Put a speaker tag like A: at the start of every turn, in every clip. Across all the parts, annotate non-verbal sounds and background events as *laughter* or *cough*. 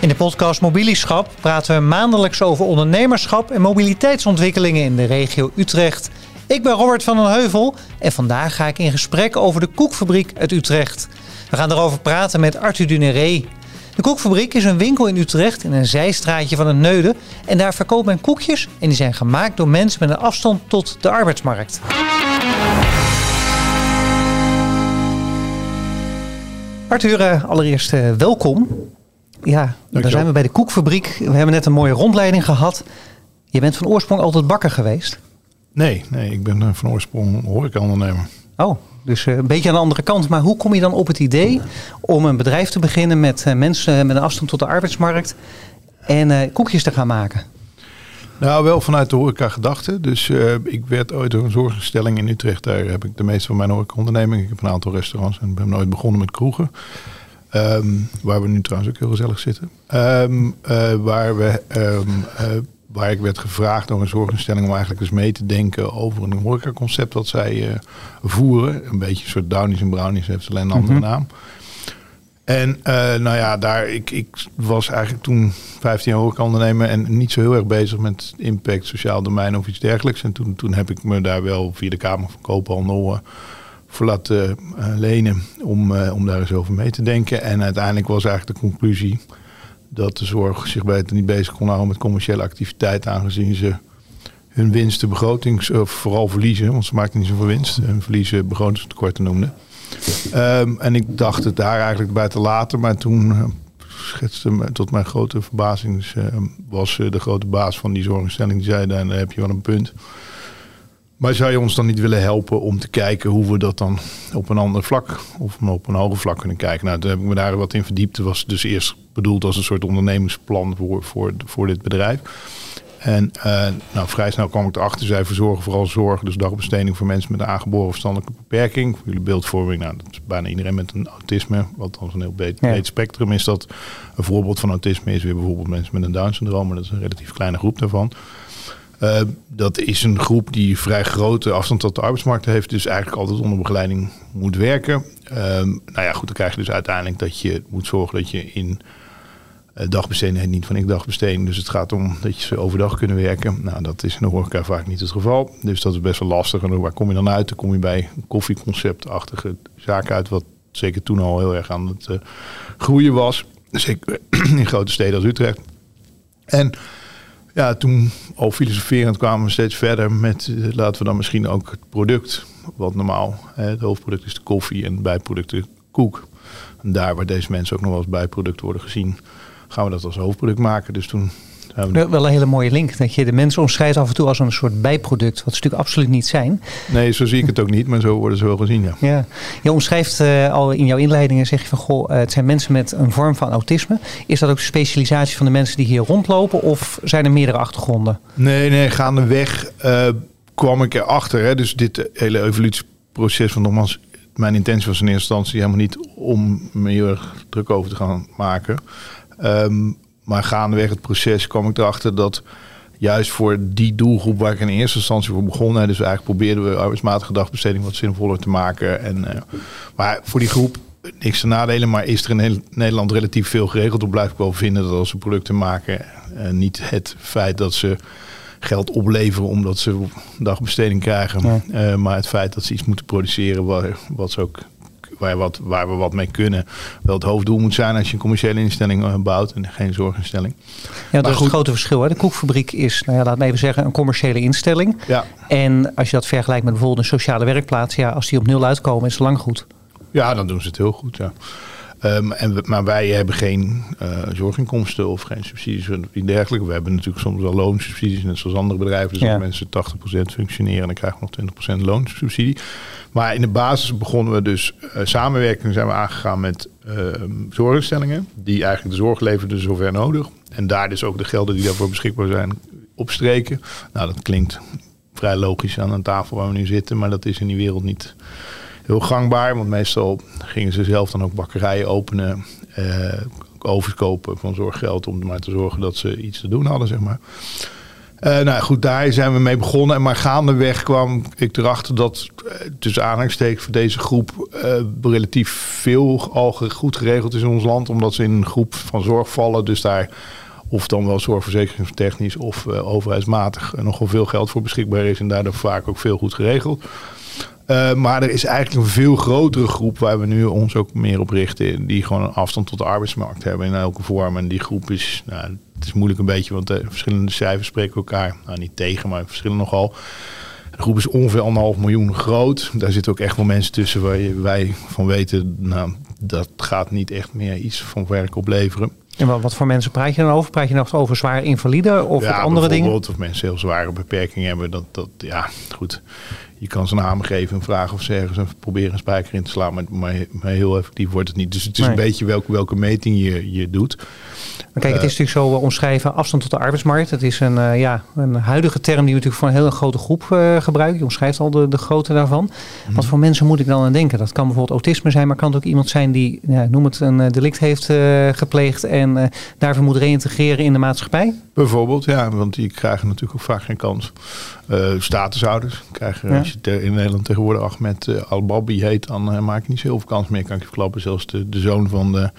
A: In de podcast Mobilieschap praten we maandelijks over ondernemerschap en mobiliteitsontwikkelingen in de regio Utrecht. Ik ben Robert van den Heuvel en vandaag ga ik in gesprek over de koekfabriek uit Utrecht. We gaan erover praten met Arthur Duneré. De koekfabriek is een winkel in Utrecht in een zijstraatje van het Neude. En daar verkoopt men koekjes en die zijn gemaakt door mensen met een afstand tot de arbeidsmarkt. Arthur, eh, allereerst eh, welkom. Ja, dan zijn we bij de koekfabriek. We hebben net een mooie rondleiding gehad. Je bent van oorsprong altijd bakker geweest?
B: Nee, nee ik ben eh, van oorsprong horecaondernemer.
A: Oh, dus een beetje aan de andere kant. Maar hoe kom je dan op het idee om een bedrijf te beginnen met mensen met een afstand tot de arbeidsmarkt en koekjes te gaan maken?
B: Nou, wel vanuit de horeca gedachte. Dus ik werd ooit door een zorginstelling in Utrecht. Daar heb ik de meeste van mijn horecaonderneming. Ik heb een aantal restaurants en ben nooit begonnen met kroegen. Ehm, waar we nu trouwens ook heel gezellig zitten. Um, waar, we, um, waar ik werd gevraagd door een zorginstelling om eigenlijk eens mee te denken over een horecaconcept dat zij uh, voeren. Een beetje een soort Downies en Brownies, heeft alleen een andere mm -hmm. naam. En nou ja, daar, ik, ik was eigenlijk toen 15 jaar horeca ondernemer en niet zo heel erg bezig met impact, sociaal domein of iets dergelijks. En toen, toen heb ik me daar wel via de Kamer van Koophandel voor laten uh, lenen om, uh, om daar eens over mee te denken. En uiteindelijk was eigenlijk de conclusie dat de zorg zich beter niet bezig kon houden met commerciële activiteit, aangezien ze hun winsten begrotings, uh, vooral verliezen, want ze maakten niet zoveel winst, hun verliezen begrotingstekorten noemden. Um, en ik dacht het daar eigenlijk bij te laten, maar toen schetste tot mijn grote verbazing, dus, uh, was de grote baas van die zorginstelling, die zei, daar heb je wel een punt. Maar zou je ons dan niet willen helpen om te kijken hoe we dat dan op een ander vlak of op een hoger vlak kunnen kijken? Nou, toen heb ik me daar wat in verdiept. Het was dus eerst bedoeld als een soort ondernemingsplan voor, voor, voor dit bedrijf. En uh, nou, vrij snel kwam ik erachter. Zij verzorgen vooral zorg, dus dagbesteding voor mensen met een aangeboren verstandelijke beperking. Voor jullie beeldvorming, nou, dat is bijna iedereen met een autisme. Wat dan een heel breed, breed spectrum is. Dat een voorbeeld van autisme is weer bijvoorbeeld mensen met een Down-syndroom. Maar dat is een relatief kleine groep daarvan. Uh, dat is een groep die vrij grote afstand tot de arbeidsmarkt heeft, dus eigenlijk altijd onder begeleiding moet werken. Uh, nou ja, goed, dan krijg je dus uiteindelijk dat je moet zorgen dat je in uh, dagbesteding niet van ik dagbesteding, dus het gaat om dat je ze overdag kunnen werken. Nou, dat is in de horeca vaak niet het geval, dus dat is best wel lastig. En waar kom je dan uit? Dan kom je bij koffieconceptachtige zaken uit, wat zeker toen al heel erg aan het uh, groeien was. Zeker *clears throat* in grote steden als Utrecht. En ja, toen al filosoferend kwamen we steeds verder met, uh, laten we dan misschien ook het product, wat normaal, hè, het hoofdproduct is de koffie en bijproduct de koek. En daar waar deze mensen ook nog wel als bijproduct worden gezien, gaan we dat als hoofdproduct maken. Dus toen
A: wel, wel een hele mooie link. Dat je de mensen omschrijft af en toe als een soort bijproduct. Wat ze natuurlijk absoluut niet zijn.
B: Nee, zo zie ik het ook niet. Maar zo worden ze wel gezien, ja.
A: ja. Je omschrijft uh, al in jouw inleidingen, zeg je van... Goh, uh, het zijn mensen met een vorm van autisme. Is dat ook de specialisatie van de mensen die hier rondlopen? Of zijn er meerdere achtergronden?
B: Nee, nee. Gaandeweg uh, kwam ik erachter. Hè, dus dit hele evolutieproces van nogmaals... Mijn intentie was in eerste instantie helemaal niet om me heel erg druk over te gaan maken. Um, maar gaandeweg het proces kwam ik erachter dat juist voor die doelgroep waar ik in eerste instantie voor begon, hè, dus eigenlijk probeerden we arbeidsmatige dagbesteding wat zinvoller te maken. En, uh, maar voor die groep niks te nadelen, maar is er in Nederland relatief veel geregeld. Dan blijf ik wel vinden dat als ze producten maken, uh, niet het feit dat ze geld opleveren omdat ze dagbesteding krijgen, ja. uh, maar het feit dat ze iets moeten produceren waar, wat ze ook waar, wat, waar we wat mee kunnen, wel het hoofddoel moet zijn als je een commerciële instelling bouwt en geen zorginstelling.
A: Ja, dat is het grote verschil. Hè? De koekfabriek is, nou ja, laat me even zeggen, een commerciële instelling.
B: Ja.
A: En als je dat vergelijkt met bijvoorbeeld een sociale werkplaats, ja, als die op nul uitkomen, is het lang goed.
B: Ja, dan doen ze het heel goed, ja. Um, en we, maar wij hebben geen uh, zorginkomsten of geen subsidies en dergelijke. We hebben natuurlijk soms wel loonsubsidies, net zoals andere bedrijven. Dus ja. als mensen 80% functioneren, dan krijgen we nog 20% loonsubsidie. Maar in de basis begonnen we dus uh, samenwerking zijn we aangegaan met uh, zorginstellingen. Die eigenlijk de zorg leverden zover nodig. En daar dus ook de gelden die daarvoor beschikbaar zijn opstreken. Nou, dat klinkt vrij logisch aan een tafel waar we nu zitten. Maar dat is in die wereld niet heel gangbaar. Want meestal gingen ze zelf dan ook bakkerijen openen. Uh, overkopen van zorggeld om maar te zorgen dat ze iets te doen hadden, zeg maar. Uh, nou goed, daar zijn we mee begonnen. Maar gaandeweg kwam ik erachter dat uh, tussen aanhalingstekens voor deze groep uh, relatief veel al goed geregeld is in ons land. Omdat ze in een groep van zorg vallen. Dus daar of dan wel zorgverzekeringstechnisch of overheidsmatig nogal veel geld voor beschikbaar is. En daardoor vaak ook veel goed geregeld. Maar er is eigenlijk een veel grotere groep waar we nu ons ook meer op richten. Die gewoon een afstand tot de arbeidsmarkt hebben in elke vorm. En die groep is nou, het is moeilijk een beetje, want de verschillende cijfers spreken elkaar nou, niet tegen, maar verschillen nogal. De groep is ongeveer anderhalf miljoen groot. Daar zitten ook echt wel mensen tussen waar je, wij van weten, nou, dat gaat niet echt meer iets van werk opleveren.
A: En wat voor mensen praat je dan over? Praat je nog over zwaar invalide of andere dingen?
B: Of mensen heel zware beperkingen hebben. Dat, dat, ja, goed. Je kan ze een hamer geven en vragen of ze ergens proberen een spijker in te slaan. Maar, maar, maar heel effectief wordt het niet. Dus het is een beetje welke, welke meting je, je doet.
A: Maar kijk, het is natuurlijk zo uh, omschrijven afstand tot de arbeidsmarkt. Het is een, uh, ja, een huidige term die we natuurlijk voor een hele grote groep uh, gebruiken. Je omschrijft al de, de grootte daarvan. Mm. Wat voor mensen moet ik dan aan denken? Dat kan bijvoorbeeld autisme zijn, maar kan het ook iemand zijn die, ja, noem het, een delict heeft gepleegd en daarvoor moet reïntegreren in de maatschappij?
B: Bijvoorbeeld, ja, want die krijgen natuurlijk ook vaak geen kans. Statushouders krijgen, ja. als je in Nederland tegenwoordig Ahmed Al-Babi heet, dan maak je niet zoveel kans meer, kan ik je verklappen. Zelfs de, de zoon van de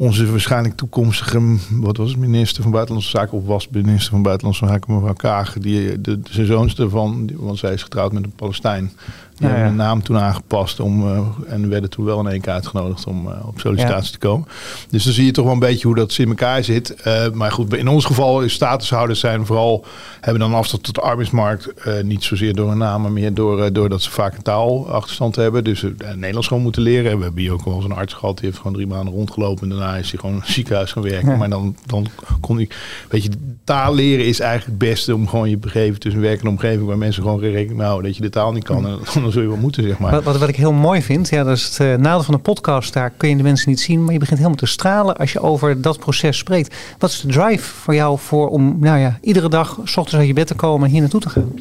B: onze waarschijnlijk toekomstige, wat was het, minister van Buitenlandse Zaken of was minister van Buitenlandse Zaken, mevrouw Kaag, die, de, de, zijn zoons ervan, want zij is getrouwd met een Palestijn, die hebben een naam toen aangepast om, uh, en werden toen wel in één keer uitgenodigd om uh, op sollicitatie te komen. Dus dan zie je toch wel een beetje hoe dat in elkaar zit. Uh, maar goed, in ons geval is statushouders zijn vooral, hebben dan afstand tot de arbeidsmarkt. niet zozeer door een naam, maar meer door, doordat ze vaak een taalachterstand hebben. Dus Nederlands gewoon moeten leren. We hebben hier ook wel eens een arts gehad, die heeft gewoon drie maanden rondgelopen. En daarna is hij gewoon in een ziekenhuis gaan werken. Maar dan, dan kon hij, weet je, taal leren is eigenlijk het beste om gewoon je begeven tussen werk en omgeving. Waar mensen gewoon rekening mee houden dat je de taal niet kan. En, zul je wel moeten, zeg maar.
A: Wat, wat, wat ik heel mooi vind, ja, dat is het uh, nadeel van de podcast. Daar kun je de mensen niet zien, maar je begint helemaal te stralen als je over dat proces spreekt. Wat is de drive voor jou voor om nou ja, iedere dag s ochtends uit je bed te komen en hier naartoe te gaan?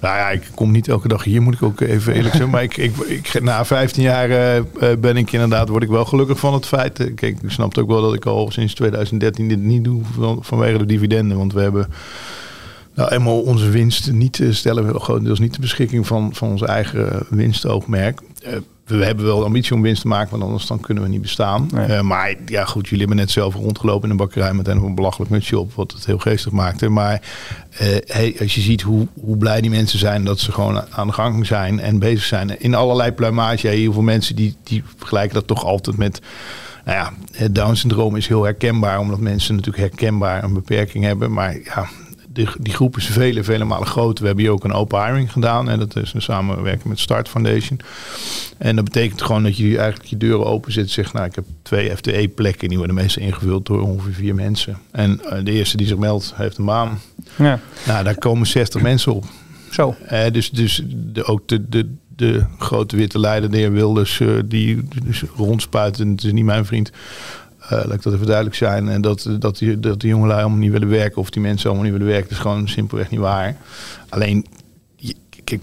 B: Nou ja, ik kom niet elke dag hier, moet ik ook even eerlijk zijn. Maar ik, ik, ik, na 15 jaar uh, ben ik inderdaad, word ik wel gelukkig van het feit. Kijk, ik snap ook wel dat ik al sinds 2013 dit niet doe vanwege de dividenden. Want we hebben nou, eenmaal onze winst niet stellen we grotendeels niet de beschikking van, van ons eigen winstoogmerk. Uh, we hebben wel de ambitie om winst te maken, want anders dan kunnen we niet bestaan. Uh, maar ja, goed, jullie hebben net zelf rondgelopen in een bakkerij met een belachelijk mutsje op, wat het heel geestig maakte. Maar uh, hey, als je ziet hoe, hoe blij die mensen zijn dat ze gewoon aan de gang zijn en bezig zijn in allerlei pluimage. Heel veel mensen die, die vergelijken dat toch altijd met nou ja, het Down-syndroom is heel herkenbaar, omdat mensen natuurlijk herkenbaar een beperking hebben. Maar ja, die, die groep is vele, vele malen groter. We hebben hier ook een open hiring gedaan. En dat is een samenwerking met Start Foundation. En dat betekent gewoon dat je eigenlijk je deuren open zet. Zegt, nou, ik heb twee FTE-plekken. Die worden meestal ingevuld door ongeveer vier mensen. En uh, de eerste die zich meldt, heeft een baan. Ja. Nou, daar komen 60 mensen op.
A: Zo.
B: Uh, dus dus de, ook de, de, de grote witte leider, de heer Wilders, uh, die dus rondspuit. En het is niet mijn vriend. Uh, laat ik dat even duidelijk zijn. En dat, dat, die, dat die jongelui allemaal niet willen werken of die mensen allemaal niet willen werken, is gewoon simpelweg niet waar. Alleen, kijk,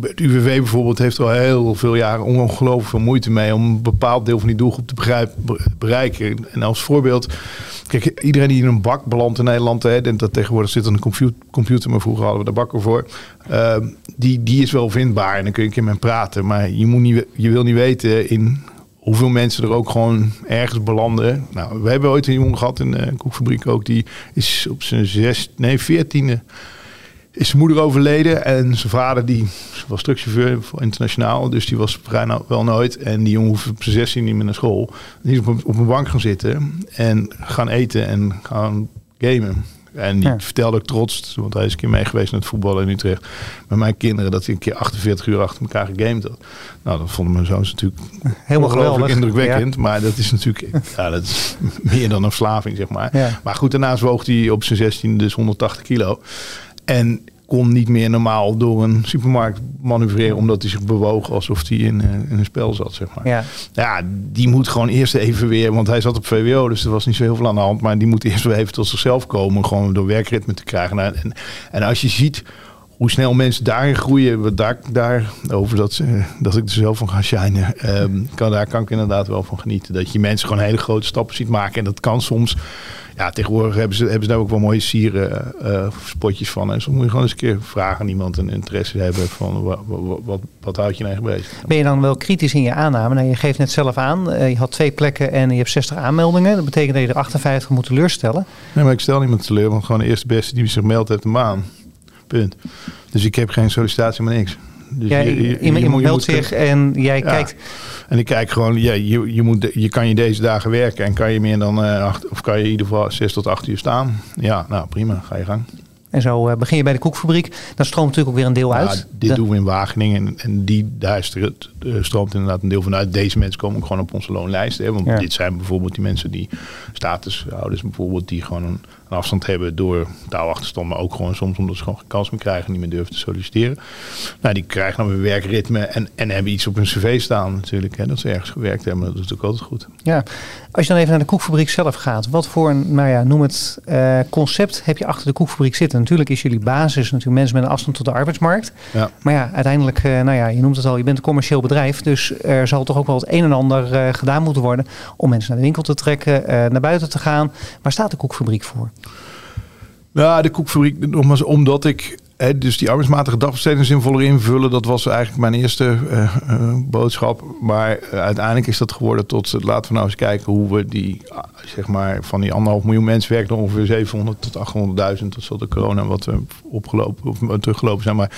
B: het UWV bijvoorbeeld heeft al heel veel jaren ongelooflijk veel moeite mee om een bepaald deel van die doelgroep te bereiken. En als voorbeeld, kijk, iedereen die in een bak belandt in Nederland, hè, dat tegenwoordig zit er een computer, maar vroeger hadden we de bakken voor. Uh, die, die is wel vindbaar en dan kun je een met praten. Maar je, moet niet, je wil niet weten in hoeveel mensen er ook gewoon ergens belanden. Nou, we hebben ooit een jongen gehad in een koekfabriek ook. Die is op zijn zes, nee, veertiende is zijn moeder overleden. En zijn vader die was truckchauffeur internationaal. Dus die was vrij nou wel nooit. En die jongen hoefde op zijn zestien niet meer naar school. Die is op een bank gaan zitten en gaan eten en gaan gamen. En die vertelde ook trots, want hij is een keer mee geweest naar het voetballen in Utrecht. Met mijn kinderen, dat hij een keer 48 uur achter elkaar gegamed had. Nou, dat vonden mijn zoons natuurlijk helemaal geweldig, indrukwekkend. Maar dat is natuurlijk *laughs* ja, dat is meer dan een verslaving, zeg maar. Maar goed, daarnaast woog hij op zijn 16 dus 180 kilo. En kon niet meer normaal door een supermarkt manoeuvreren omdat hij zich bewoog alsof hij in, eh, in een spel zat, zeg maar. Ja. ja, die moet gewoon eerst even weer, want hij zat op VWO, dus er was niet zo heel veel aan de hand, maar die moet eerst weer even tot zichzelf komen, gewoon door werkritme te krijgen. En, en als je ziet hoe snel mensen daarin groeien, daar, daar over dat, ze, dat ik er zelf van ga shinen, ehm, kan, daar kan ik inderdaad wel van genieten. Dat je mensen gewoon hele grote stappen ziet maken. En dat kan soms ja, tegenwoordig hebben ze, hebben ze daar ook wel mooie sieren uh, spotjes van. En soms moet je gewoon eens een keer vragen aan iemand een interesse hebben van wat, wat, wat, wat houdt je eigen bezig.
A: Ben je dan wel kritisch in je aanname? Nou, je geeft net zelf aan, uh, je had twee plekken en je hebt 60 aanmeldingen. Dat betekent dat je er 58 moet teleurstellen.
B: Nee, maar ik stel niemand teleur, want gewoon de eerste beste die zich meldt heeft een baan. Punt. Dus ik heb geen sollicitatie, maar niks. Dus
A: ja, je, je, meldt zich en jij
B: ja.
A: kijkt.
B: En ik kijk gewoon, ja, je, je, moet, je kan je deze dagen werken en kan je meer dan uh, acht, of kan je in ieder geval zes tot acht uur staan. Ja, nou prima, ga je gang.
A: En zo uh, begin je bij de koekfabriek. Dan stroomt natuurlijk ook weer een deel uit.
B: Ja, dit de... doen we in Wageningen. En, en die, daar is er, uh, stroomt inderdaad een deel van uit. Deze mensen komen ook gewoon op onze loonlijst. Hè? Want ja. dit zijn bijvoorbeeld die mensen die statushouders bijvoorbeeld die gewoon een, een afstand hebben door taalachterstand. Maar ook gewoon soms omdat ze gewoon geen kans meer krijgen en niet meer durven te solliciteren. Nou, die krijgen dan weer werkritme en, en hebben iets op hun cv staan natuurlijk. Hè? Dat ze ergens gewerkt hebben. Dat is natuurlijk altijd goed.
A: Ja, als je dan even naar de koekfabriek zelf gaat. Wat voor een, nou ja, noem het, uh, concept heb je achter de koekfabriek zitten? Natuurlijk is jullie basis natuurlijk mensen met een afstand tot de arbeidsmarkt.
B: Ja.
A: Maar ja, uiteindelijk, uh, nou ja, je noemt het al, je bent een commercieel bedrijf. Dus er zal toch ook wel het een en ander uh, gedaan moeten worden om mensen naar de winkel te trekken, naar buiten te gaan. Waar staat de koekfabriek voor?
B: Nou, de koekfabriek, nogmaals, omdat ik dus die arbeidsmatige dagbesteding zinvoller invullen, dat was eigenlijk mijn eerste uh, uh, boodschap. Maar uh, uiteindelijk is dat geworden tot, laten we nou eens kijken hoe we die, zeg maar, van die anderhalf miljoen mensen werken ongeveer 700 tot 800.000. Dat zal de corona wat opgelopen of teruggelopen zijn. Maar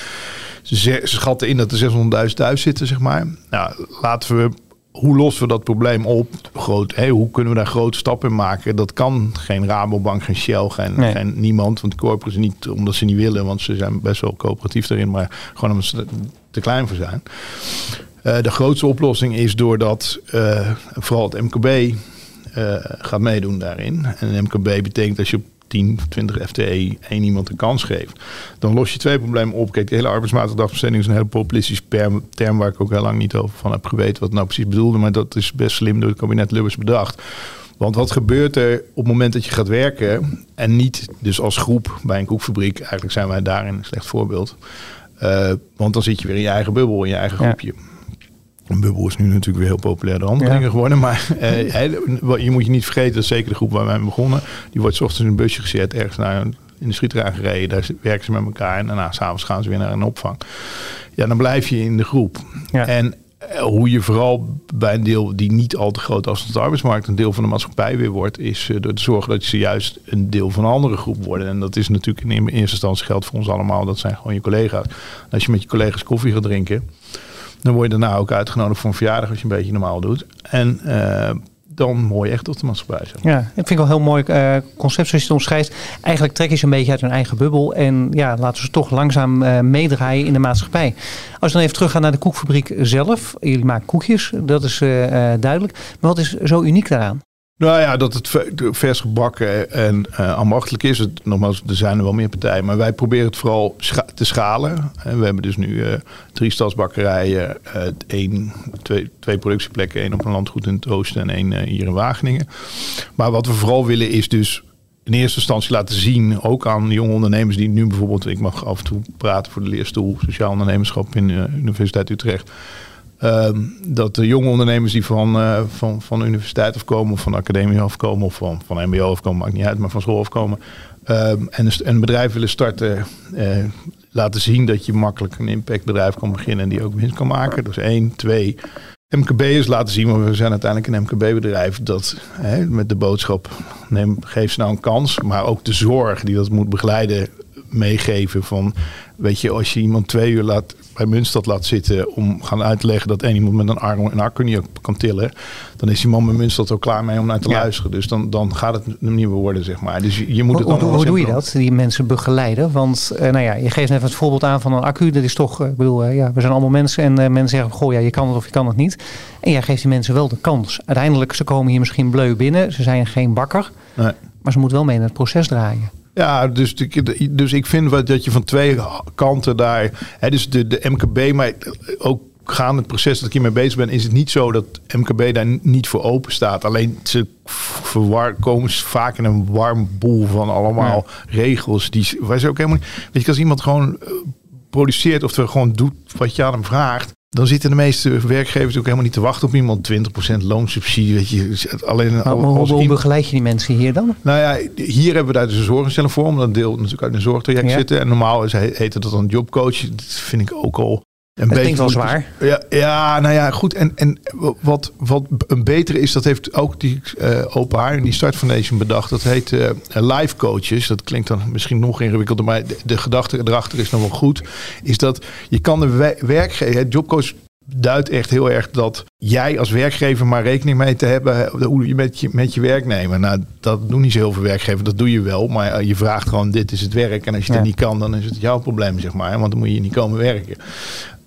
B: ze, ze schatten in dat er 600.000 thuis zitten, zeg maar. Nou, laten we hoe lossen we dat probleem op? Groot, hey, hoe kunnen we daar grote stappen in maken? Dat kan geen Rabobank, geen Shell, geen, nee. geen niemand. Want corporates niet omdat ze niet willen, want ze zijn best wel coöperatief daarin, maar gewoon omdat ze te klein voor zijn. Uh, de grootste oplossing is doordat uh, vooral het MKB uh, gaat meedoen daarin. En MKB betekent als je 10, 20 FTE één iemand een kans geeft, dan los je twee problemen op. Kijk, de hele arbeidsmatige dagbesteding is een hele populistische term waar ik ook heel lang niet over van heb geweten wat het nou precies bedoelde, maar dat is best slim door het kabinet Lubbers bedacht. Want wat gebeurt er op het moment dat je gaat werken en niet dus als groep bij een koekfabriek, eigenlijk zijn wij daarin een slecht voorbeeld. Uh, want dan zit je weer in je eigen bubbel, in je eigen groepje. Ja. Een bubbel is nu natuurlijk weer heel populair de andere ja. dingen geworden. Maar *laughs* uh, je moet je niet vergeten, dat zeker de groep waar wij begonnen, die wordt 's ochtends in een busje gezet, ergens naar een, in de gereden. Daar werken ze met elkaar en daarna s'avonds gaan ze weer naar een opvang. Ja, dan blijf je in de groep.
A: Ja.
B: En uh, hoe je vooral bij een deel die niet al te groot als de arbeidsmarkt een deel van de maatschappij weer wordt, is uh, door te zorgen dat ze juist een deel van een andere groep worden. En dat is natuurlijk in eerste instantie geldt voor ons allemaal. Dat zijn gewoon je collega's. Als je met je collega's koffie gaat drinken dan word je daarna ook uitgenodigd voor een verjaardag als je een beetje normaal doet. En uh, dan mooi echt tot de maatschappij.
A: Ja, dat vind ik wel heel mooi uh, concept zoals je het omschrijft. Eigenlijk trekken ze een beetje uit hun eigen bubbel. En ja, laten ze toch langzaam uh, meedraaien in de maatschappij. Als we dan even teruggaan naar de koekfabriek zelf. Jullie maken koekjes, dat is duidelijk. Maar wat is zo uniek daaraan?
B: Nou ja, dat het vers gebakken en uh, ambachtelijk is. Het, nogmaals, er zijn er wel meer partijen. Maar wij proberen het vooral te schalen. En we hebben dus nu uh, drie stadsbakkerijen. Uh, één, twee, twee productieplekken. één op een landgoed in het oosten en één hier in Wageningen. Maar wat we vooral willen is dus in eerste instantie laten zien, ook aan jonge ondernemers die nu bijvoorbeeld, ik mag af en toe praten voor de leerstoel Sociaal Ondernemerschap in de Universiteit Utrecht. Um, dat de jonge ondernemers die van, uh, van, van de universiteit afkomen, of van de academie afkomen, of van, van MBO afkomen, maakt niet uit, maar van school afkomen. Um, en een bedrijf willen starten, uh, laten zien dat je makkelijk een impactbedrijf kan beginnen en die ook winst kan maken. Dus één, twee. MKB'ers laten zien, maar we zijn uiteindelijk een MKB-bedrijf dat hè, met de boodschap, neem, geef ze nou een kans, maar ook de zorg die dat moet begeleiden, meegeven van, weet je, als je iemand twee uur laat bij Munstad laat zitten om gaan uitleggen dat één iemand met een arm en accu niet kan tillen, dan is die man bij Munstad ook klaar mee om naar te ja. luisteren. Dus dan, dan gaat het een nieuwe worden, zeg maar. Dus je, moet het
A: hoe,
B: dan
A: hoe, hoe doe je dat, die mensen begeleiden? Want uh, nou ja, je geeft net het voorbeeld aan van een accu. Dat is toch, uh, ik bedoel, uh, ja, we zijn allemaal mensen en mensen zeggen, goh, ja, je kan het of je kan het niet. En jij geeft die mensen wel de kans. Uiteindelijk, ze komen hier misschien bleu binnen. Ze zijn geen bakker.
B: Nee.
A: Maar ze moeten wel mee in het proces draaien.
B: Ja, dus, dus ik vind wat, dat je van twee kanten daar. Hè, dus de, de MKB, maar ook gaan het proces dat ik hiermee bezig ben, is het niet zo dat MKB daar niet voor open staat. Alleen ze verwar, komen vaak in een warm boel van allemaal ja. regels. Die, waar ze ook helemaal niet. Weet je, als iemand gewoon produceert, oftewel gewoon doet wat je aan hem vraagt, dan zitten de meeste werkgevers ook helemaal niet te wachten op iemand. 20% loonsubsidie, weet je. Alleen
A: maar, hoe, begeleid je die mensen hier dan?
B: Nou ja, hier hebben we daar dus een zorginstelling voor, omdat deel natuurlijk uit een zorgtraject zitten. En normaal is, heet dat dan jobcoach. Dat vind ik ook al
A: een dat beetje wel zwaar.
B: Ja, ja, nou ja, goed. En, en wat, wat een betere is, dat heeft ook die uh, Open Haar en die Start Foundation bedacht. Dat heet uh, life coaches. Dat klinkt dan misschien nog ingewikkelder, maar de, de gedachte erachter is nog wel goed. Is dat je kan de werkgever, jobcoach duidt echt heel erg dat jij als werkgever maar rekening mee te hebben hoe je met je, met je werknemer. Nou, dat doen niet zo heel veel werkgevers, dat doe je wel. Maar je vraagt gewoon, dit is het werk. En als je ja. dat niet kan, dan is het jouw probleem, zeg maar. Want dan moet je niet komen werken.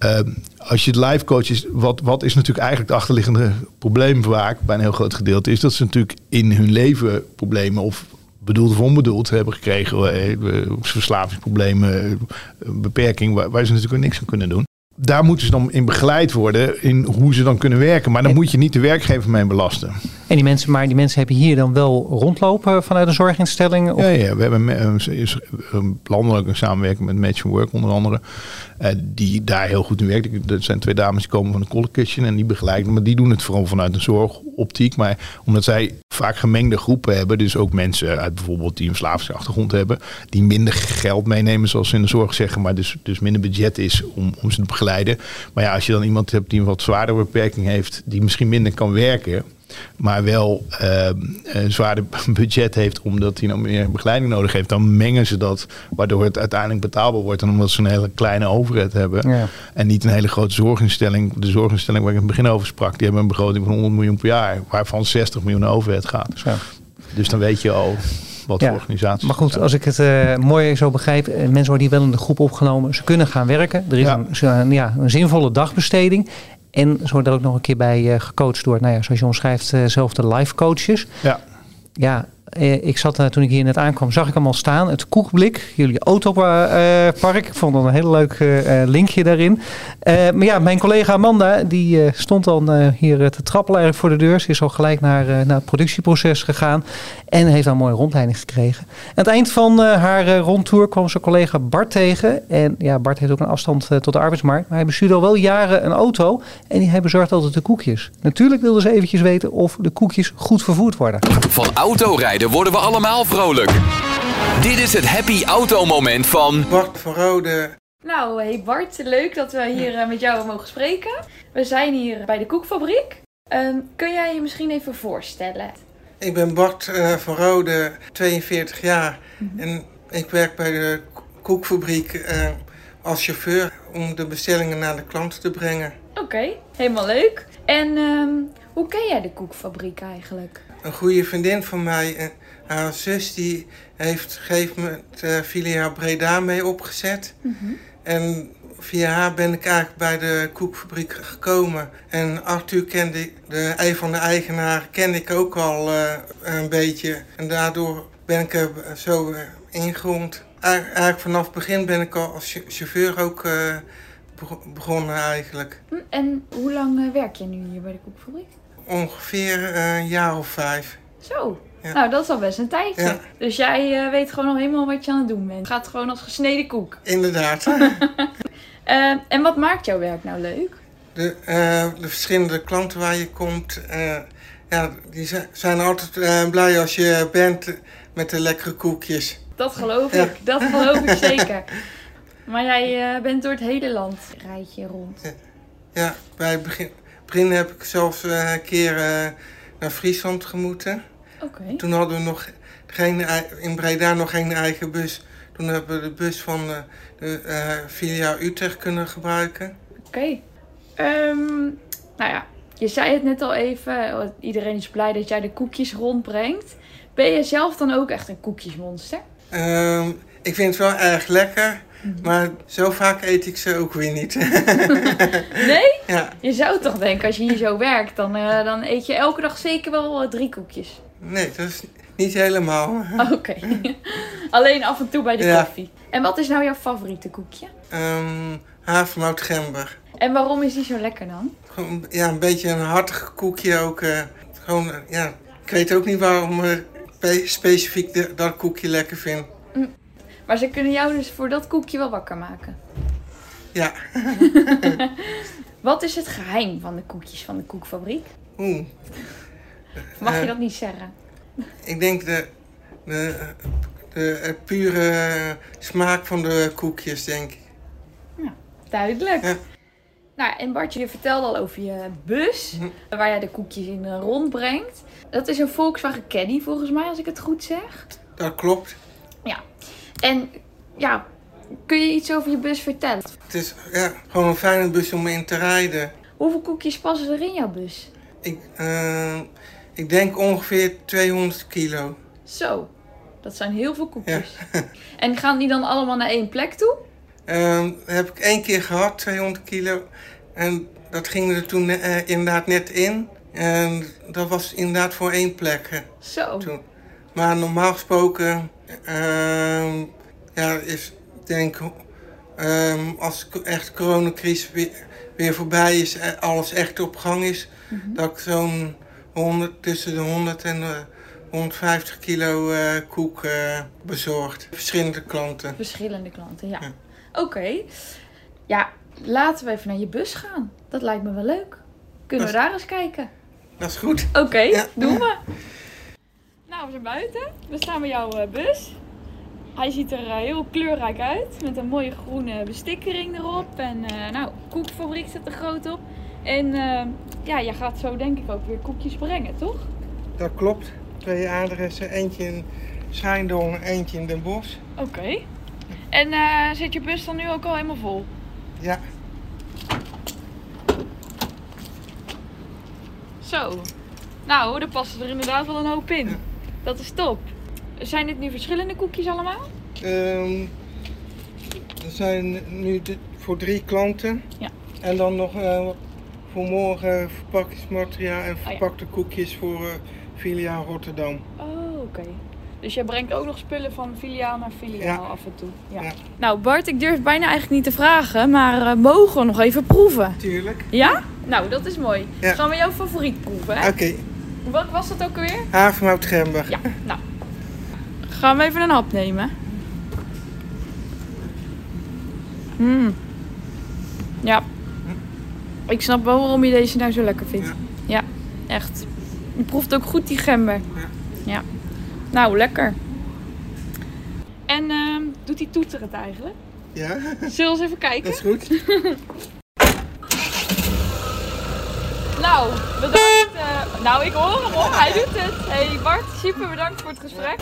B: Uh, als je het live coach is, wat, wat is natuurlijk eigenlijk het achterliggende probleem vaak, bij een heel groot gedeelte, is dat ze natuurlijk in hun leven problemen of bedoeld of onbedoeld hebben gekregen, eh, verslavingsproblemen, beperking, waar, waar ze natuurlijk niks aan kunnen doen daar moeten ze dan in begeleid worden in hoe ze dan kunnen werken. Maar dan moet je niet de werkgever mee belasten.
A: En die mensen, maar die mensen hebben hier dan wel rondlopen vanuit een zorginstelling?
B: Of? Ja, ja, we hebben een, landelijk een samenwerking met Match Work onder andere. Uh, die daar heel goed in werkt. Dat zijn twee dames die komen van de Color Kitchen en die begeleiden. Maar die doen het vooral vanuit een zorgoptiek. Maar omdat zij vaak gemengde groepen hebben. Dus ook mensen uit bijvoorbeeld die een Slavische achtergrond hebben. Die minder geld meenemen zoals ze in de zorg zeggen. Maar dus, dus minder budget is om, om ze te begeleiden. Maar ja, als je dan iemand hebt die een wat zwaardere beperking heeft. Die misschien minder kan werken maar wel uh, een zwaarder *laughs* budget heeft omdat hij nou meer begeleiding nodig heeft, dan mengen ze dat, waardoor het uiteindelijk betaalbaar wordt. En omdat ze een hele kleine overheid hebben ja. en niet een hele grote zorginstelling. De zorginstelling waar ik in het begin over sprak, die hebben een begroting van 100 miljoen per jaar, waarvan 60 miljoen overheid gaat. Ja. Dus dan weet je al wat voor organisaties.
A: Maar goed, als ik het uh, mooi zo begrijp, eh, mensen worden hier wel in de groep opgenomen. Ze kunnen gaan werken. Er is een, ja, een zinvolle dagbesteding. En zo wordt er ook nog een keer bij uh, gecoacht door, nou ja, zoals je omschrijft, uh, zelf de life coaches. Ja. Ja, eh, ik zat toen ik hier net aankwam, zag ik hem al staan. Het Koekblik, jullie autopark. ik vond dat een heel leuk linkje daarin. maar ja, mijn collega Amanda, die stond dan hier te trappelen voor de deur. Ze is al gelijk naar, naar het productieproces gegaan. En heeft daar een mooie rondleiding gekregen. Aan het eind van haar rondtour kwam zijn collega Bart tegen. En ja, Bart heeft ook een afstand tot de arbeidsmarkt. Maar hij bestuurde al wel jaren een auto. En hij bezorgt altijd de koekjes. Natuurlijk wilden ze eventjes weten of de koekjes goed vervoerd worden.
C: Van autorijden worden we allemaal vrolijk. Dit is het happy auto moment van...
D: Bart van Rode.
E: Nou, hey Bart, leuk dat we hier met jou mogen spreken. We zijn hier bij de koekfabriek. Uh, kun jij je misschien even voorstellen?
D: Ik ben Bart uh, van Rode, 42 jaar. Mhm. En ik werk bij de koekfabriek uh, als chauffeur om de bestellingen naar de klanten te brengen.
E: Oké, helemaal leuk. En um, hoe ken jij de koekfabriek eigenlijk?
D: Een goede vriendin van mij, eh, haar zus, die heeft gegeven moment uh, Filia Breda mee opgezet. Mm -hmm. En via haar ben ik eigenlijk bij de koekfabriek gekomen. En Arthur kende, de, een van de eigenaren, kende ik ook al uh, een beetje. En daardoor ben ik er zo uh, ingegrond. Eigenlijk vanaf het begin ben ik al als chauffeur ook uh, begonnen eigenlijk.
E: En hoe lang werk je nu hier bij de koekfabriek?
D: Ongeveer een jaar of vijf.
E: Zo, ja. Nou, dat is al best een tijdje. Ja. Dus jij uh, weet gewoon al helemaal wat je aan het doen bent. Het gaat gewoon als gesneden koek.
D: Inderdaad.
E: uh, *laughs* *laughs* en wat maakt jouw werk nou leuk?
D: De, uh, de verschillende klanten waar je komt, ja, die zijn altijd blij als je bent met de lekkere koekjes.
E: Dat geloof ik, dat geloof ik *laughs* zeker. Maar jij bent door het hele land, rijd je rond.
D: Ja, bij het begin, begin heb ik zelfs een keer naar Friesland gemoeten.
E: Okay.
D: Toen hadden we nog geen, in Breda nog geen eigen bus. Toen hebben we de bus van de, de uh, filiaal Utrecht kunnen gebruiken.
E: Oké. Okay. Um, nou ja, je zei het net al even. Iedereen is blij dat jij de koekjes rondbrengt. Ben je zelf dan ook echt een koekjesmonster?
D: Um, ik vind het wel erg lekker. Mhm. Maar zo vaak eet ik ze ook weer niet. *laughs* *laughs*
E: nee?
D: Ja.
E: Je zou toch denken, als je hier zo werkt, dan, uh, dan eet je elke dag zeker wel uh, drie koekjes.
D: Nee, dat is niet helemaal. *laughs*
E: Oké. Alleen af en toe bij de koffie. En wat is nou jouw favoriete koekje?
D: Um, havermout gember.
E: En waarom is die zo lekker dan?
D: Gewoon, ja, een beetje een hartig koekje ook. Uh, gewoon, ja, ik weet ook niet waarom ik specifiek de, dat koekje lekker vind.
E: Maar ze kunnen jou dus voor dat koekje wel wakker maken?
D: Ja. *laughs*
E: Wat is het geheim van de koekjes van de koekfabriek?
D: Oeh.
E: Mag je
D: Eh,
E: dat niet zeggen?
D: Ik denk de, de, de, eh, pure smaak van de koekjes, denk ik.
E: Duidelijk.
D: Ja.
E: Nou, en Bartje, je vertelde al over je bus,
D: Hm.
E: waar jij de koekjes in eh, rondbrengt. Dat is een Volkswagen Caddy volgens mij, als ik het goed zeg.
D: Dat klopt.
E: En ja, kun je iets over je bus vertellen?
D: Het is ja, gewoon een fijne bus om in te rijden.
E: Hoeveel koekjes passen er in jouw bus?
D: Ik, eh, ik denk ongeveer 200 kilo.
E: Zo, dat zijn heel veel koekjes. *laughs* En gaan die dan allemaal naar één plek toe?
D: Ehm, heb ik één keer gehad, 200 kilo. En dat ging er toen eh, inderdaad net in. En dat was inderdaad voor één plek.
E: Zo.
D: toen. Maar normaal gesproken, ehm, ja, is ik denk ehm, als de echt coronacrisis weer, weer voorbij is, en alles echt op gang is, dat ik zo'n 100, tussen de 100 en de 150 kilo eh, koek eh, bezorgd. Verschillende klanten.
E: Verschillende klanten, ja.
D: Ja.
E: Oké. Ja, laten we even naar je bus gaan. Dat lijkt me wel leuk. Kunnen we daar eens kijken?
D: Dat is goed.
E: Oké,
D: Ja.
E: doen we. *laughs* Nou, we zijn buiten. We staan bij jouw eh, bus. Hij ziet er eh, heel kleurrijk uit. Met een mooie groene bestikkering erop. En eh, nou, koekfabriek zit er groot op. En ja, je gaat zo denk ik ook weer koekjes brengen, toch?
D: Dat klopt. Twee adressen, eentje in Schijndel en eentje in Den Bosch.
E: Oké. En zit je bus dan nu ook al helemaal vol?
D: Ja,
E: Zo. Nou, er passen er inderdaad wel een hoop in. Dat is top. Zijn dit nu verschillende koekjes allemaal?
D: ehm, er zijn nu de- voor drie klanten.
E: Ja.
D: En dan nog eh, voor morgen verpakkingsmateriaal en
E: Oh ja.
D: verpakte koekjes voor eh filiaal Rotterdam.
E: Oh, oké. Dus jij brengt ook nog spullen van filiaal naar filiaal
D: Ja.
E: af en toe. Ja.
D: Ja.
E: Nou, Bart, ik durf bijna eigenlijk niet te vragen, maar eh, mogen we nog even proeven?
D: Tuurlijk.
E: Ja? Nou, dat is mooi. Gaan we jouw favoriet proeven, hè?
D: Oké,
E: Wat was dat ook alweer?
D: havermout gember.
E: Ja, nou. Gaan we even een hap nemen. Mm. Ja. Ik snap wel waarom je deze nou zo lekker vindt.
D: Ja.
E: Ja, echt. Je proeft ook goed die gember.
D: Ja.
E: Ja. Nou, lekker. En ehm, doet die toeter het eigenlijk?
D: Ja,
E: Zullen we eens even kijken?
D: dat is goed.
E: Nou, bedankt. Eh, nou, ik hoor hem hoor. Hij doet het. Hey Bart, super bedankt voor het gesprek.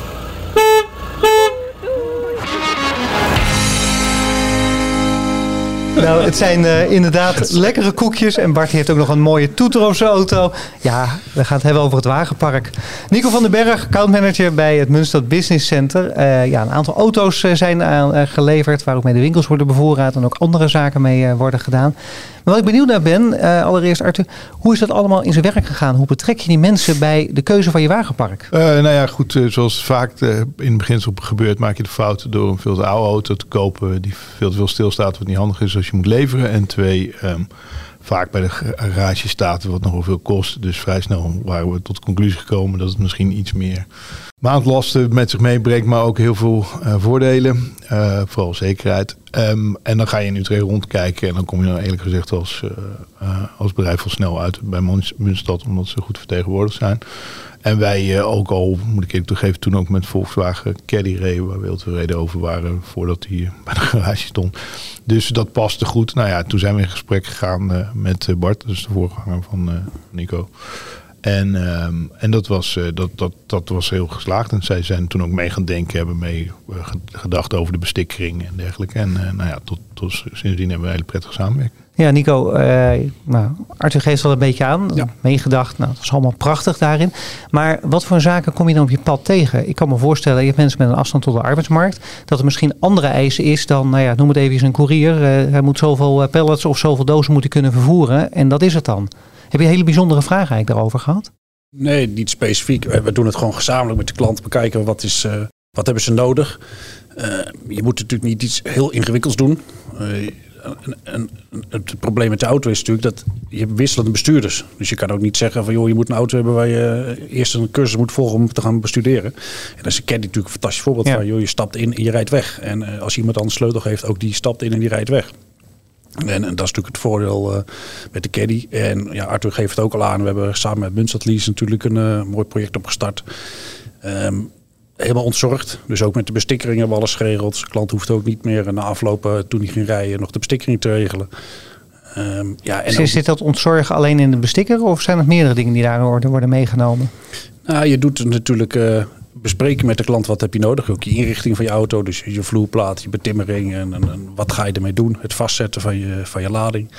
A: Nou, het zijn eh, inderdaad *laughs* lekkere koekjes. En Bart heeft ook nog een mooie toeter op zijn auto. Ja, we gaan het hebben over het wagenpark. Nico van den Berg, accountmanager bij het Munstad Business Center. Eh, ja, een aantal auto's eh, zijn aan, eh, geleverd waar ook mee de winkels worden bevoorraad. En ook andere zaken mee worden gedaan. Maar wat ik benieuwd naar ben, allereerst Arthur, hoe is dat allemaal in zijn werk gegaan? Hoe betrek je die mensen bij de keuze van je wagenpark?
B: Nou ja, goed, zoals vaak in het beginsel gebeurt, maak je de fout door een veel te oude auto te kopen die veel te veel stilstaat, wat niet handig is als je moet leveren. En twee, ehm, vaak bij de garage staat wat nogal veel kost. Dus vrij snel waren we tot de conclusie gekomen dat het misschien iets meer maandlasten met zich meebrengt, maar ook heel veel eh, voordelen. Eh, vooral zekerheid. Ehm, en dan ga je in Utrecht rondkijken en dan kom je dan eerlijk gezegd als, eh, als bedrijf al snel uit bij Munstad, omdat ze goed vertegenwoordigd zijn. En wij ook al, moet ik eerlijk toegeven, toen ook met Volkswagen Caddy reden, waar we heel tevreden over waren voordat hij bij de garage stond. Dus dat paste goed. Nou ja, toen zijn we in gesprek gegaan met Bart, dus de voorganger van Nico. En, ehm, en dat, was, eh, dat, dat, dat was heel geslaagd. En zij zijn toen ook mee gaan denken, hebben mee eh, ge- gedacht over de bestikkering en dergelijke. En eh, nou ja, tot, tot sindsdien hebben we een hele prettige samenwerking.
A: Ja, Nico, eh, nou, Arthur geeft al een beetje aan.
B: Ja.
A: Meegedacht, nou, dat is allemaal prachtig daarin. Maar wat voor zaken kom je dan op je pad tegen? Ik kan me voorstellen, je hebt mensen met een afstand tot de arbeidsmarkt. Dat er misschien andere eisen is dan, nou ja, noem het even een courier. Eh, hij moet zoveel pallets of zoveel dozen moeten kunnen vervoeren. En dat is het dan. Heb je een hele bijzondere vraag eigenlijk daarover gehad?
F: Nee, niet specifiek. We doen het gewoon gezamenlijk met de klant. Bekijken wat, is, eh, wat hebben ze nodig. Eh, je moet natuurlijk niet iets heel ingewikkelds doen. Eh, en, en- het probleem met de auto is natuurlijk dat je hebt wisselende bestuurders. Dus je kan ook niet zeggen van joh, je moet een auto hebben waar je eerst een cursus moet volgen om te gaan bestuderen. En dat is Caddy natuurlijk een fantastisch voorbeeld
A: Ja.
F: van joh, je stapt in en je rijdt weg. En als iemand anders sleutel geeft, ook die stapt in en die rijdt weg. En, en, dat is natuurlijk het voordeel uh, met de caddy. En ja, Arthur geeft het ook al aan. We hebben samen met Munstad Lease natuurlijk een uh, mooi project opgestart. Um, helemaal ontzorgd. Dus ook met de bestikkering hebben we alles geregeld. De klant hoeft ook niet meer na aflopen, toen hij ging rijden, nog de bestikkering te regelen.
A: Um, ja, en ook... Zit dat ontzorgen alleen in de bestikker of zijn er meerdere dingen die daar worden, worden meegenomen?
F: Nou, je doet het natuurlijk uh, bespreken met de klant wat heb je nodig. Ook je inrichting van je auto, dus je vloerplaat, je betimmering en, en, en wat ga je ermee doen. Het vastzetten van je, van je lading.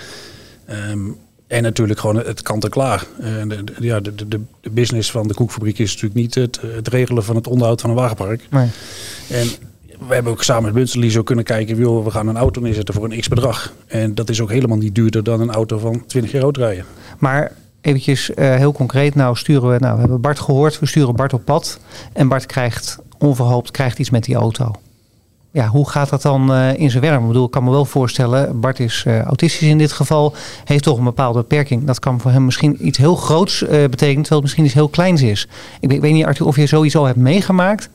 F: Um, en natuurlijk gewoon het kant-en-klaar. Uh, de, de, ja, de, de, de, business van de koekfabriek is natuurlijk niet het, het regelen van het onderhoud van een wagenpark. Nee. En we hebben ook samen met Munsterlie zo kunnen kijken, joh, we gaan een auto neerzetten voor een x bedrag. En dat is ook helemaal niet duurder dan een auto van 20 jaar oud rijden.
A: Maar eventjes uh, heel concreet, nou sturen we, nou we hebben Bart gehoord, we sturen Bart op pad. En Bart krijgt onverhoopt krijgt iets met die auto. Ja, hoe gaat dat dan uh, in zijn werk? Ik bedoel, ik kan me wel voorstellen, Bart is uh, autistisch in dit geval, heeft toch een bepaalde beperking. Dat kan voor hem misschien iets heel groots betekenen, terwijl het misschien iets heel kleins is. Ik ik weet niet, Arthur, of je zoiets al hebt meegemaakt.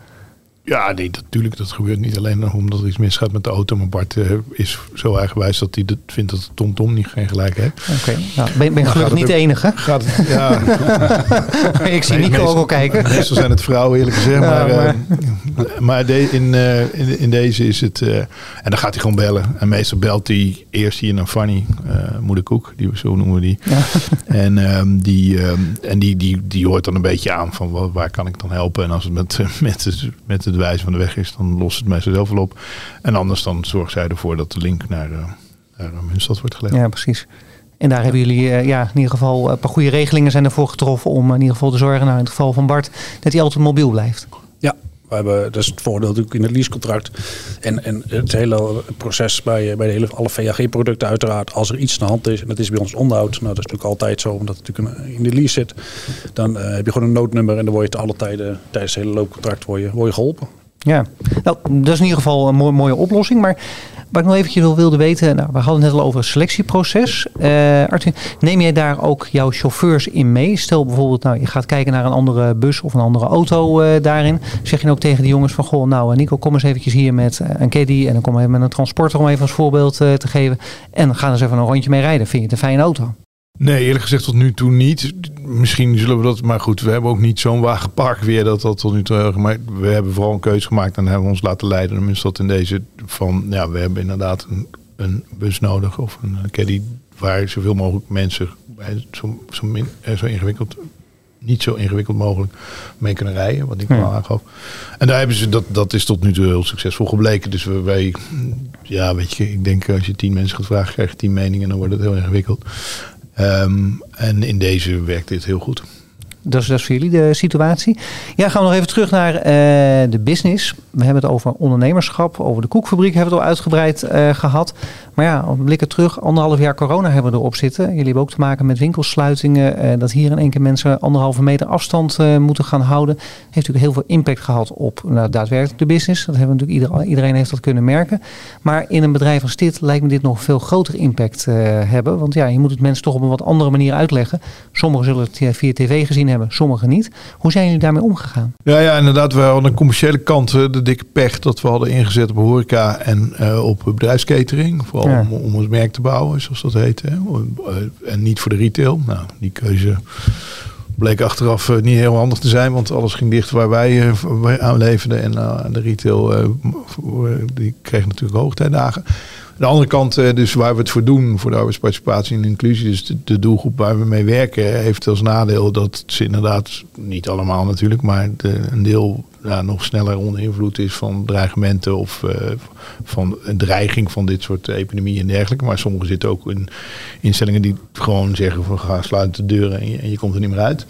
B: Ja, nee, natuurlijk. Dat gebeurt niet alleen omdat er iets misgaat met de auto. Maar Bart uh, is zo eigenwijs dat hij vindt dat TomTom Tom niet geen gelijk heeft.
A: Oké, nou, ben, ben gelukkig niet de enige. Gaat het, ja. *laughs* ik zie nee, Nico ook al kijken.
B: Meestal zijn het vrouwen, eerlijk gezegd. maar, ja, maar, uh, *laughs* maar de, in, uh, in, in, deze is het... en dan gaat hij gewoon bellen. En meestal belt hij eerst hier naar Fanny, moeder Koek. Die, zo noemen we die. Ja. *laughs* En, um, die, um, en die, die, die hoort dan een beetje aan van waar, waar kan ik dan helpen. En als het met, met, met de wijze van de weg is, dan lost het mij zelf wel op. En anders dan zorgt zij ervoor dat de link naar, uh, naar Munstad wordt gelegd.
A: Ja, precies. En daar hebben jullie uh, ja, in ieder geval een paar goede regelingen zijn ervoor getroffen om in ieder geval te zorgen, nou in het geval van Bart, dat hij altijd mobiel blijft.
F: Ja, hebben, dat is het voordeel natuurlijk in het leasecontract. En, en het hele proces bij, bij de hele, alle VAG-producten uiteraard. Als er iets aan de hand is, en dat is bij ons onderhoud. Nou, dat is natuurlijk altijd zo, omdat het natuurlijk in de lease zit. Dan uh, heb je gewoon een noodnummer en dan word je te alle tijden tijdens het hele loopcontract word je, je geholpen.
A: Ja, nou, dat is in ieder geval een mooie, mooie oplossing. Maar wat ik nog eventjes wilde weten, nou, we hadden het net al over het selectieproces. Uh, neem jij daar ook jouw chauffeurs in mee? Stel bijvoorbeeld, nou, je gaat kijken naar een andere bus of een andere auto uh, daarin. Zeg je ook tegen die jongens van, goh, nou Nico, kom eens eventjes hier met een caddy en dan kom even met een transporter om even als voorbeeld te geven. En ga eens even een rondje mee rijden. Vind je het een fijne auto?
B: Nee, eerlijk gezegd tot nu toe niet. Misschien zullen we dat, maar goed, we hebben ook niet zo'n wagenpark weer dat dat tot nu toe. Maar we hebben vooral een keuze gemaakt en hebben we ons laten leiden. Dan is dat in deze van, ja, we hebben inderdaad een, een bus nodig of een caddy waar zoveel mogelijk mensen bij zo, zo, min, eh, zo ingewikkeld niet zo ingewikkeld mogelijk mee kunnen rijden, wat ik ja. al aangaf. En daar hebben ze dat, dat is tot nu toe heel succesvol gebleken. Dus we, wij, ja, weet je, ik denk als je tien mensen gaat vragen, krijg je tien meningen, dan wordt het heel ingewikkeld. Um, en in deze werkt dit heel goed.
A: Dat is, voor jullie de situatie. Ja, gaan we nog even terug naar uh, de business. We hebben het over ondernemerschap, over de koekfabriek hebben we het al uitgebreid uh, gehad. Maar ja, blikken terug, anderhalf jaar corona hebben we erop zitten. Jullie hebben ook te maken met winkelsluitingen. Uh, dat hier in één keer mensen anderhalve meter afstand moeten gaan houden. Heeft natuurlijk heel veel impact gehad op nou, daadwerkelijk de business. Dat hebben natuurlijk ieder, iedereen heeft dat kunnen merken. Maar in een bedrijf als dit lijkt me dit nog veel groter impact hebben. Want ja, je moet het mensen toch op een wat andere manier uitleggen. Sommigen zullen het via tv gezien hebben, sommigen niet. Hoe zijn jullie daarmee omgegaan?
B: Ja, ja inderdaad. We hadden aan de commerciële kant de dikke pech dat we hadden ingezet op horeca en uh, op bedrijfskatering. Vooral ja. om, om ons merk te bouwen, zoals dat heet. Hè. En niet voor de retail. Nou, die keuze bleek achteraf uh, niet heel handig te zijn, want alles ging dicht waar wij uh, aan leefden. En de retail die kreeg natuurlijk hoogtijdagen de andere kant, eh, dus waar we het voor doen, voor de arbeidsparticipatie en inclusie, dus de, doelgroep waar we mee werken, heeft als nadeel dat ze inderdaad, niet allemaal natuurlijk, maar de, een deel nog sneller onder invloed is van dreigementen of uh, van een dreiging van dit soort epidemieën en dergelijke. Maar sommigen zitten ook in instellingen die gewoon zeggen van ga sluiten de deuren en je, komt er niet meer uit.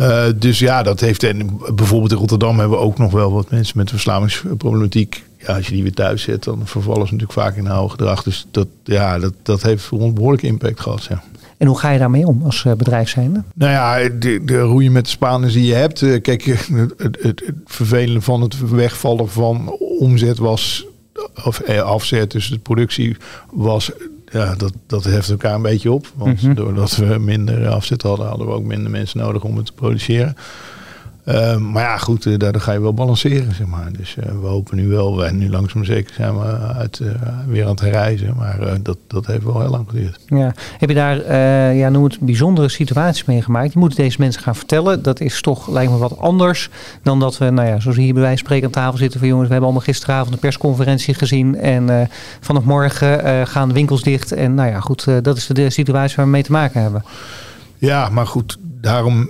B: Uh, dus ja, dat heeft. En bijvoorbeeld in Rotterdam hebben we ook nog wel wat mensen met verslavingsproblematiek ja, als je die weer thuis zet, dan vervallen ze natuurlijk vaak in oude gedrag. Dus dat, ja, dat, dat heeft voor ons impact gehad. Ja.
A: En hoe ga je daarmee om als eh, bedrijf zijnde?
B: Nou ja, de, de roeien met de Spanen die je hebt. Eh, kijk, het, het, het, vervelende van het wegvallen van omzet was, of eh, afzet, dus de productie was, ja, dat, dat heft elkaar een beetje op. Want mm -hmm. doordat we minder afzet hadden, hadden we ook minder mensen nodig om het te produceren. Ehm, maar ja, goed, uh, daar, ga je wel balanceren, zeg maar. Dus uh, we hopen nu wel, en nu langzaam zeker zijn we uit, uh, weer aan het reizen. Maar dat, dat heeft wel heel lang geduurd.
A: Ja. Heb je daar, ja, noem het, bijzondere situaties meegemaakt? Je moet deze mensen gaan vertellen. Dat is toch, lijkt me, wat anders dan dat we, nou ja, zoals hier bij wijze van spreken aan tafel zitten van jongens, we hebben allemaal gisteravond een persconferentie gezien. En vanaf morgen gaan de winkels dicht. En nou ja, goed, dat is de situatie waar we mee te maken hebben.
B: Ja, maar goed, daarom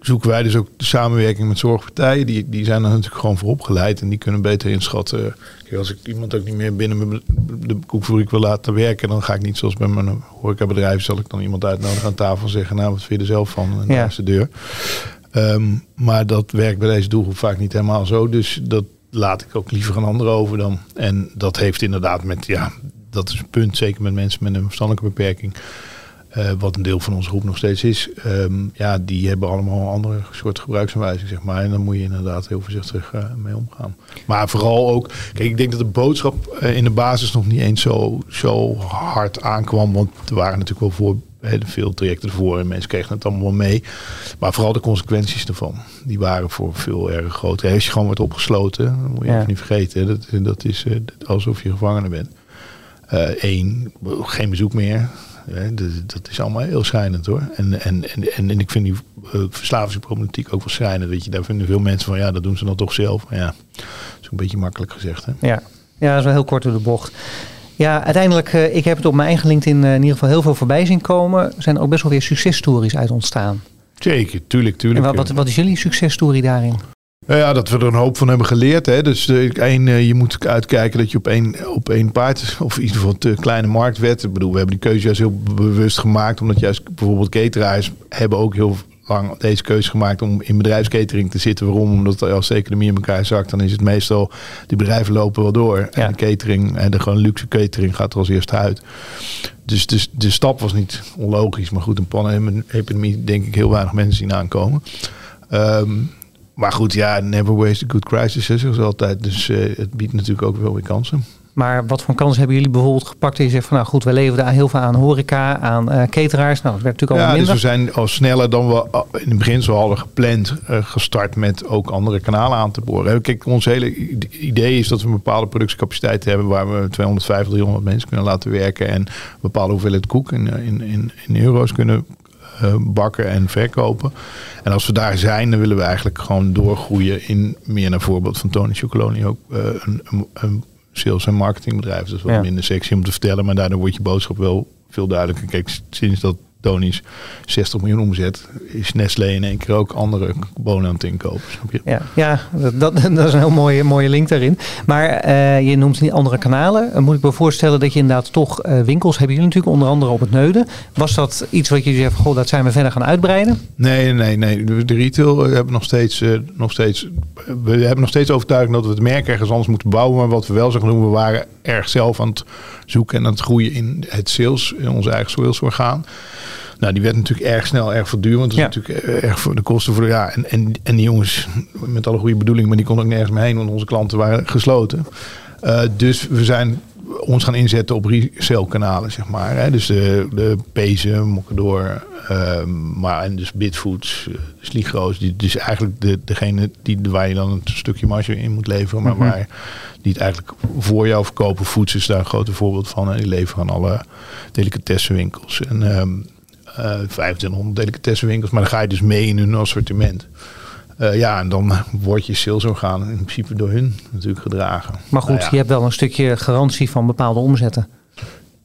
B: zoeken wij dus ook de samenwerking met zorgpartijen. Die, die zijn er natuurlijk gewoon voor opgeleid en die kunnen beter inschatten. Als ik iemand ook niet meer binnen de koekfabriek wil laten werken, dan ga ik niet zoals bij mijn horecabedrijf, zal ik dan iemand uitnodigen aan tafel en zeggen, nou wat vind je er zelf van? En ja. is de deur. Ehm, maar dat werkt bij deze doelgroep vaak niet helemaal zo. Dus dat laat ik ook liever aan anderen over dan. En dat heeft inderdaad met, ja, dat is een punt, zeker met mensen met een verstandelijke beperking. Uh, wat een deel van onze groep nog steeds is. Um, ja, die hebben allemaal een andere soort gebruiksaanwijzing, zeg maar. En dan moet je inderdaad heel voorzichtig uh, mee omgaan. Maar vooral ook, kijk, ik denk dat de boodschap uh, in de basis nog niet eens zo, zo hard aankwam. Want er waren natuurlijk wel voor, veel trajecten ervoor en mensen kregen het allemaal mee. Maar vooral de consequenties ervan, die waren voor veel erg groot. Als je gewoon wordt opgesloten, dat moet je ja. even niet vergeten. Dat, dat is alsof je gevangene bent. Eén, geen bezoek meer. Dat is allemaal heel schijnend hoor. En, en, en, en, ik vind die verslavingsproblematiek ook wel schijnend. Dat je, daar vinden veel mensen van ja, dat doen ze dan toch zelf. Maar ja, dat is een beetje makkelijk gezegd. Hè?
A: Ja. ja, dat is wel heel kort door de bocht. Ja, uiteindelijk, uh, ik heb het op mijn eigen LinkedIn uh, in ieder geval heel veel voorbij zien komen. Er zijn ook best wel weer successtories uit ontstaan.
B: Zeker, tuurlijk, tuurlijk.
A: En wat, wat, wat is jullie successtory daarin?
B: Ja, dat we er een hoop van hebben geleerd. Hè. Dus één, je moet uitkijken dat je op één, op één paard, *laughs* of in ieder geval te kleine marktwet. Ik bedoel, we hebben die keuze juist heel bewust gemaakt. Omdat juist bijvoorbeeld cateraars hebben ook heel lang deze keuze gemaakt om in bedrijfskatering te zitten. Waarom? Omdat als de economie in elkaar zakt, dan is het meestal, die bedrijven lopen wel door. Ja. En de catering, en de gewoon luxe catering gaat er als eerste uit. Dus, dus de stap was niet onlogisch. Maar goed, een epidemie denk ik heel weinig mensen zien aankomen. Um, maar goed, ja, never waste a good crisis, zoals altijd. Dus uh, het biedt natuurlijk ook wel weer kansen.
A: Maar wat voor kansen hebben jullie bijvoorbeeld gepakt? Dat je zegt van nou goed, we leveren daar heel veel aan horeca, aan uh, cateraars. Nou, dat werd natuurlijk al ja, minder.
B: Dus we zijn al sneller dan we in het begin zo hadden gepland uh, gestart met ook andere kanalen aan te boren. Kijk, ons hele idee is dat we een bepaalde productiecapaciteit hebben waar we 250, 300 mensen kunnen laten werken en een bepaalde hoeveelheid koek in, in, in, in euro's kunnen bakken en verkopen. En als we daar zijn, dan willen we eigenlijk gewoon doorgroeien in meer naar voorbeeld van Tony Chocoloni ook uh, een, een, een, sales- en marketingbedrijf. Dus wat minder sexy om te vertellen, maar daardoor wordt je boodschap wel veel duidelijker. Kijk, sinds dat Tony's 60 miljoen omzet, is Nestlé in één keer ook andere bonen aan het inkopen.
A: Ja, ja dat, *laughs* dat, is een heel mooie, mooie link daarin. Maar uh, je noemt niet andere kanalen. Uh, moet ik me voorstellen dat je inderdaad toch uh, winkels hebben jullie natuurlijk onder andere op het Neuden. Was dat iets wat je zegt, goh, dat zijn we verder gaan uitbreiden?
B: Nee, nee, nee. De retail hebben nog steeds, nog steeds, we hebben nog steeds overtuigd dat we het merk ergens anders moeten bouwen. Maar wat we wel zeggen doen, we waren erg zelf aan het zoeken en aan het groeien in het sales, in onze eigen salesorgaan. Nou, die werd natuurlijk erg snel erg voortdurend. Dat is natuurlijk eh, erg voor de kosten voor de ja. En, en, en die jongens, met alle goede bedoelingen, maar die konden ook nergens meer heen, want onze klanten waren gesloten. Uh, dus we zijn ons gaan inzetten op resale kanalen, zeg maar. Hè. Dus de, de Pezen, Mokador, uh, maar en dus Bitfoods, Sligro's. Die, dus eigenlijk de, degene die, waar je dan een stukje marge in moet leveren, maar mm -hmm. waar die het eigenlijk voor jou verkopen. Foods is daar een groot voorbeeld van. En die leveren aan alle delicatessenwinkels. En um, uh, 2500 delicatessenwinkels, maar dan ga je dus mee in hun assortiment. Uh, ja, en dan wordt je salesorgaan in principe door hun natuurlijk gedragen.
A: Maar goed, nou ja. je hebt wel een stukje garantie van bepaalde omzetten.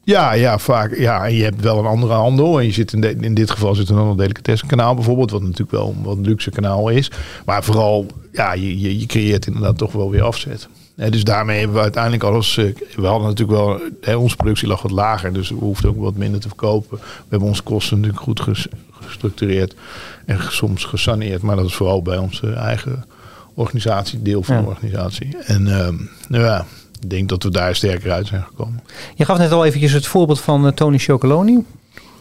B: Ja, ja, vaak. Ja, en je hebt wel een andere handel. En je zit in, de, in dit geval zit een delicatessenkanaal bijvoorbeeld, wat natuurlijk wel een wat luxe kanaal is. Maar vooral, ja, je, je, je creëert inderdaad toch wel weer afzet. Dus daarmee hebben we uiteindelijk alles. We hadden natuurlijk wel. Hè, onze productie lag wat lager, dus we hoefden ook wat minder te verkopen. We hebben onze kosten natuurlijk goed gestructureerd en soms gesaneerd. Maar dat is vooral bij onze eigen organisatie, deel van ja. de organisatie. En uh, nou ja, ik denk dat we daar sterker uit zijn gekomen.
A: Je gaf net al eventjes het voorbeeld van uh, Tony Chocoloni.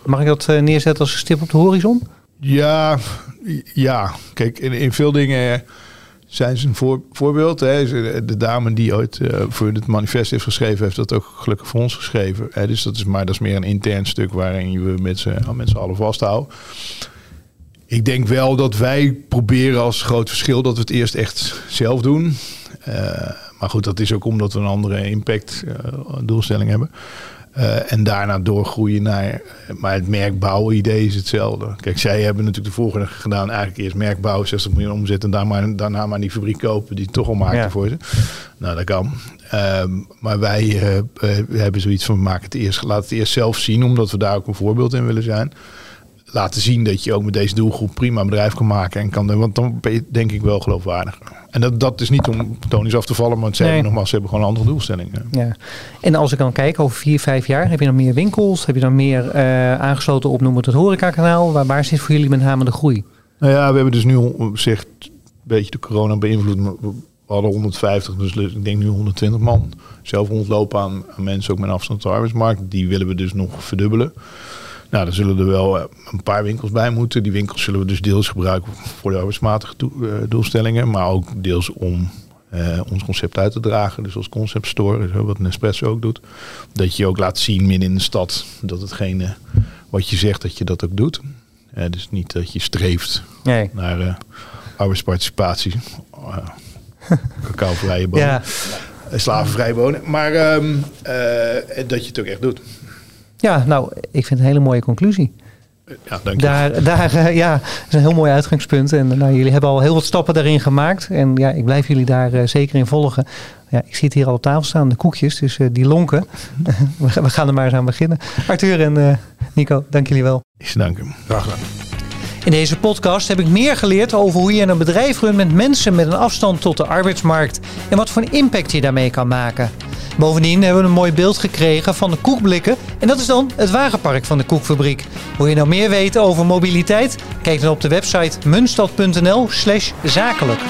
A: Mag ik dat uh, neerzetten als een stip op de horizon?
B: Ja, ja. Kijk, in, in veel dingen zijn ze een voor, voorbeeld. Hè. De dame die ooit uh, voor het manifest heeft geschreven, heeft dat ook gelukkig voor ons geschreven. Hè. Dus dat is, maar dat is meer een intern stuk waarin we met z'n met allen vasthouden. Ik denk wel dat wij proberen als groot verschil dat we het eerst echt zelf doen. Uh, maar goed, dat is ook omdat we een andere impact uh, doelstelling hebben. Uh, en daarna doorgroeien naar. Maar het merkbouwen idee is hetzelfde. Kijk, zij hebben natuurlijk de volgende gedaan. Eigenlijk eerst merk bouwen, 60 miljoen omzet. En daar maar, daarna maar die fabriek kopen die het toch al maakte ja. voor ze. Nou, dat kan. Um, maar wij uh, hebben zoiets van: maak het eerst, laat het eerst zelf zien, omdat we daar ook een voorbeeld in willen zijn. Laten zien dat je ook met deze doelgroep prima een bedrijf kan maken en kan. Want dan ben je denk ik wel geloofwaardig. En dat, dat is niet om tonisch af te vallen, maar ze, nee. hebben, nogmaals, ze hebben gewoon een andere doelstellingen.
A: Ja. En als ik dan kijk over vier, vijf jaar, heb je dan meer winkels? Heb je dan meer uh, aangesloten op noem het het horecakanaal? Waar, waar zit voor jullie met name de groei?
B: Nou ja, we hebben dus nu gezegd, een beetje de corona beïnvloed. We hadden 150, dus ik denk nu 120 man. Zelf rondlopen aan, aan mensen ook met afstand tot de arbeidsmarkt. Die willen we dus nog verdubbelen. Nou, dan zullen er wel een paar winkels bij moeten. Die winkels zullen we dus deels gebruiken voor de arbeidsmatige doelstellingen, maar ook deels om uh, ons concept uit te dragen. Dus als concept store, wat Nespresso ook doet. Dat je ook laat zien midden in de stad dat hetgene wat je zegt, dat je dat ook doet. Uh, dus niet dat je streeft nee. naar uh, arbeidsparticipatie, *laughs* cacaovrije wonen, ja. slavenvrij wonen. Maar um, dat je het ook echt doet.
A: Ja, nou, ik vind het een hele mooie conclusie.
B: Ja, dank je.
A: Daar, daar uh, ja, is een heel mooi uitgangspunt. En nou, jullie hebben al heel wat stappen daarin gemaakt. En ja, ik blijf jullie daar uh, zeker in volgen. Ja, ik zie het hier al op tafel staan, de koekjes, dus uh, die lonken. *laughs* We gaan er maar eens aan beginnen. Arthur en Nico, dank jullie wel.
B: Ik dank hem. Graag gedaan.
A: In deze podcast heb ik meer geleerd over hoe je een bedrijf runt met mensen met een afstand tot de arbeidsmarkt. En wat voor een impact je daarmee kan maken. Bovendien hebben we een mooi beeld gekregen van de koekblikken. En dat is dan het wagenpark van de koekfabriek. Wil je nou meer weten over mobiliteit? Kijk dan op de website munstad.nl slash zakelijk.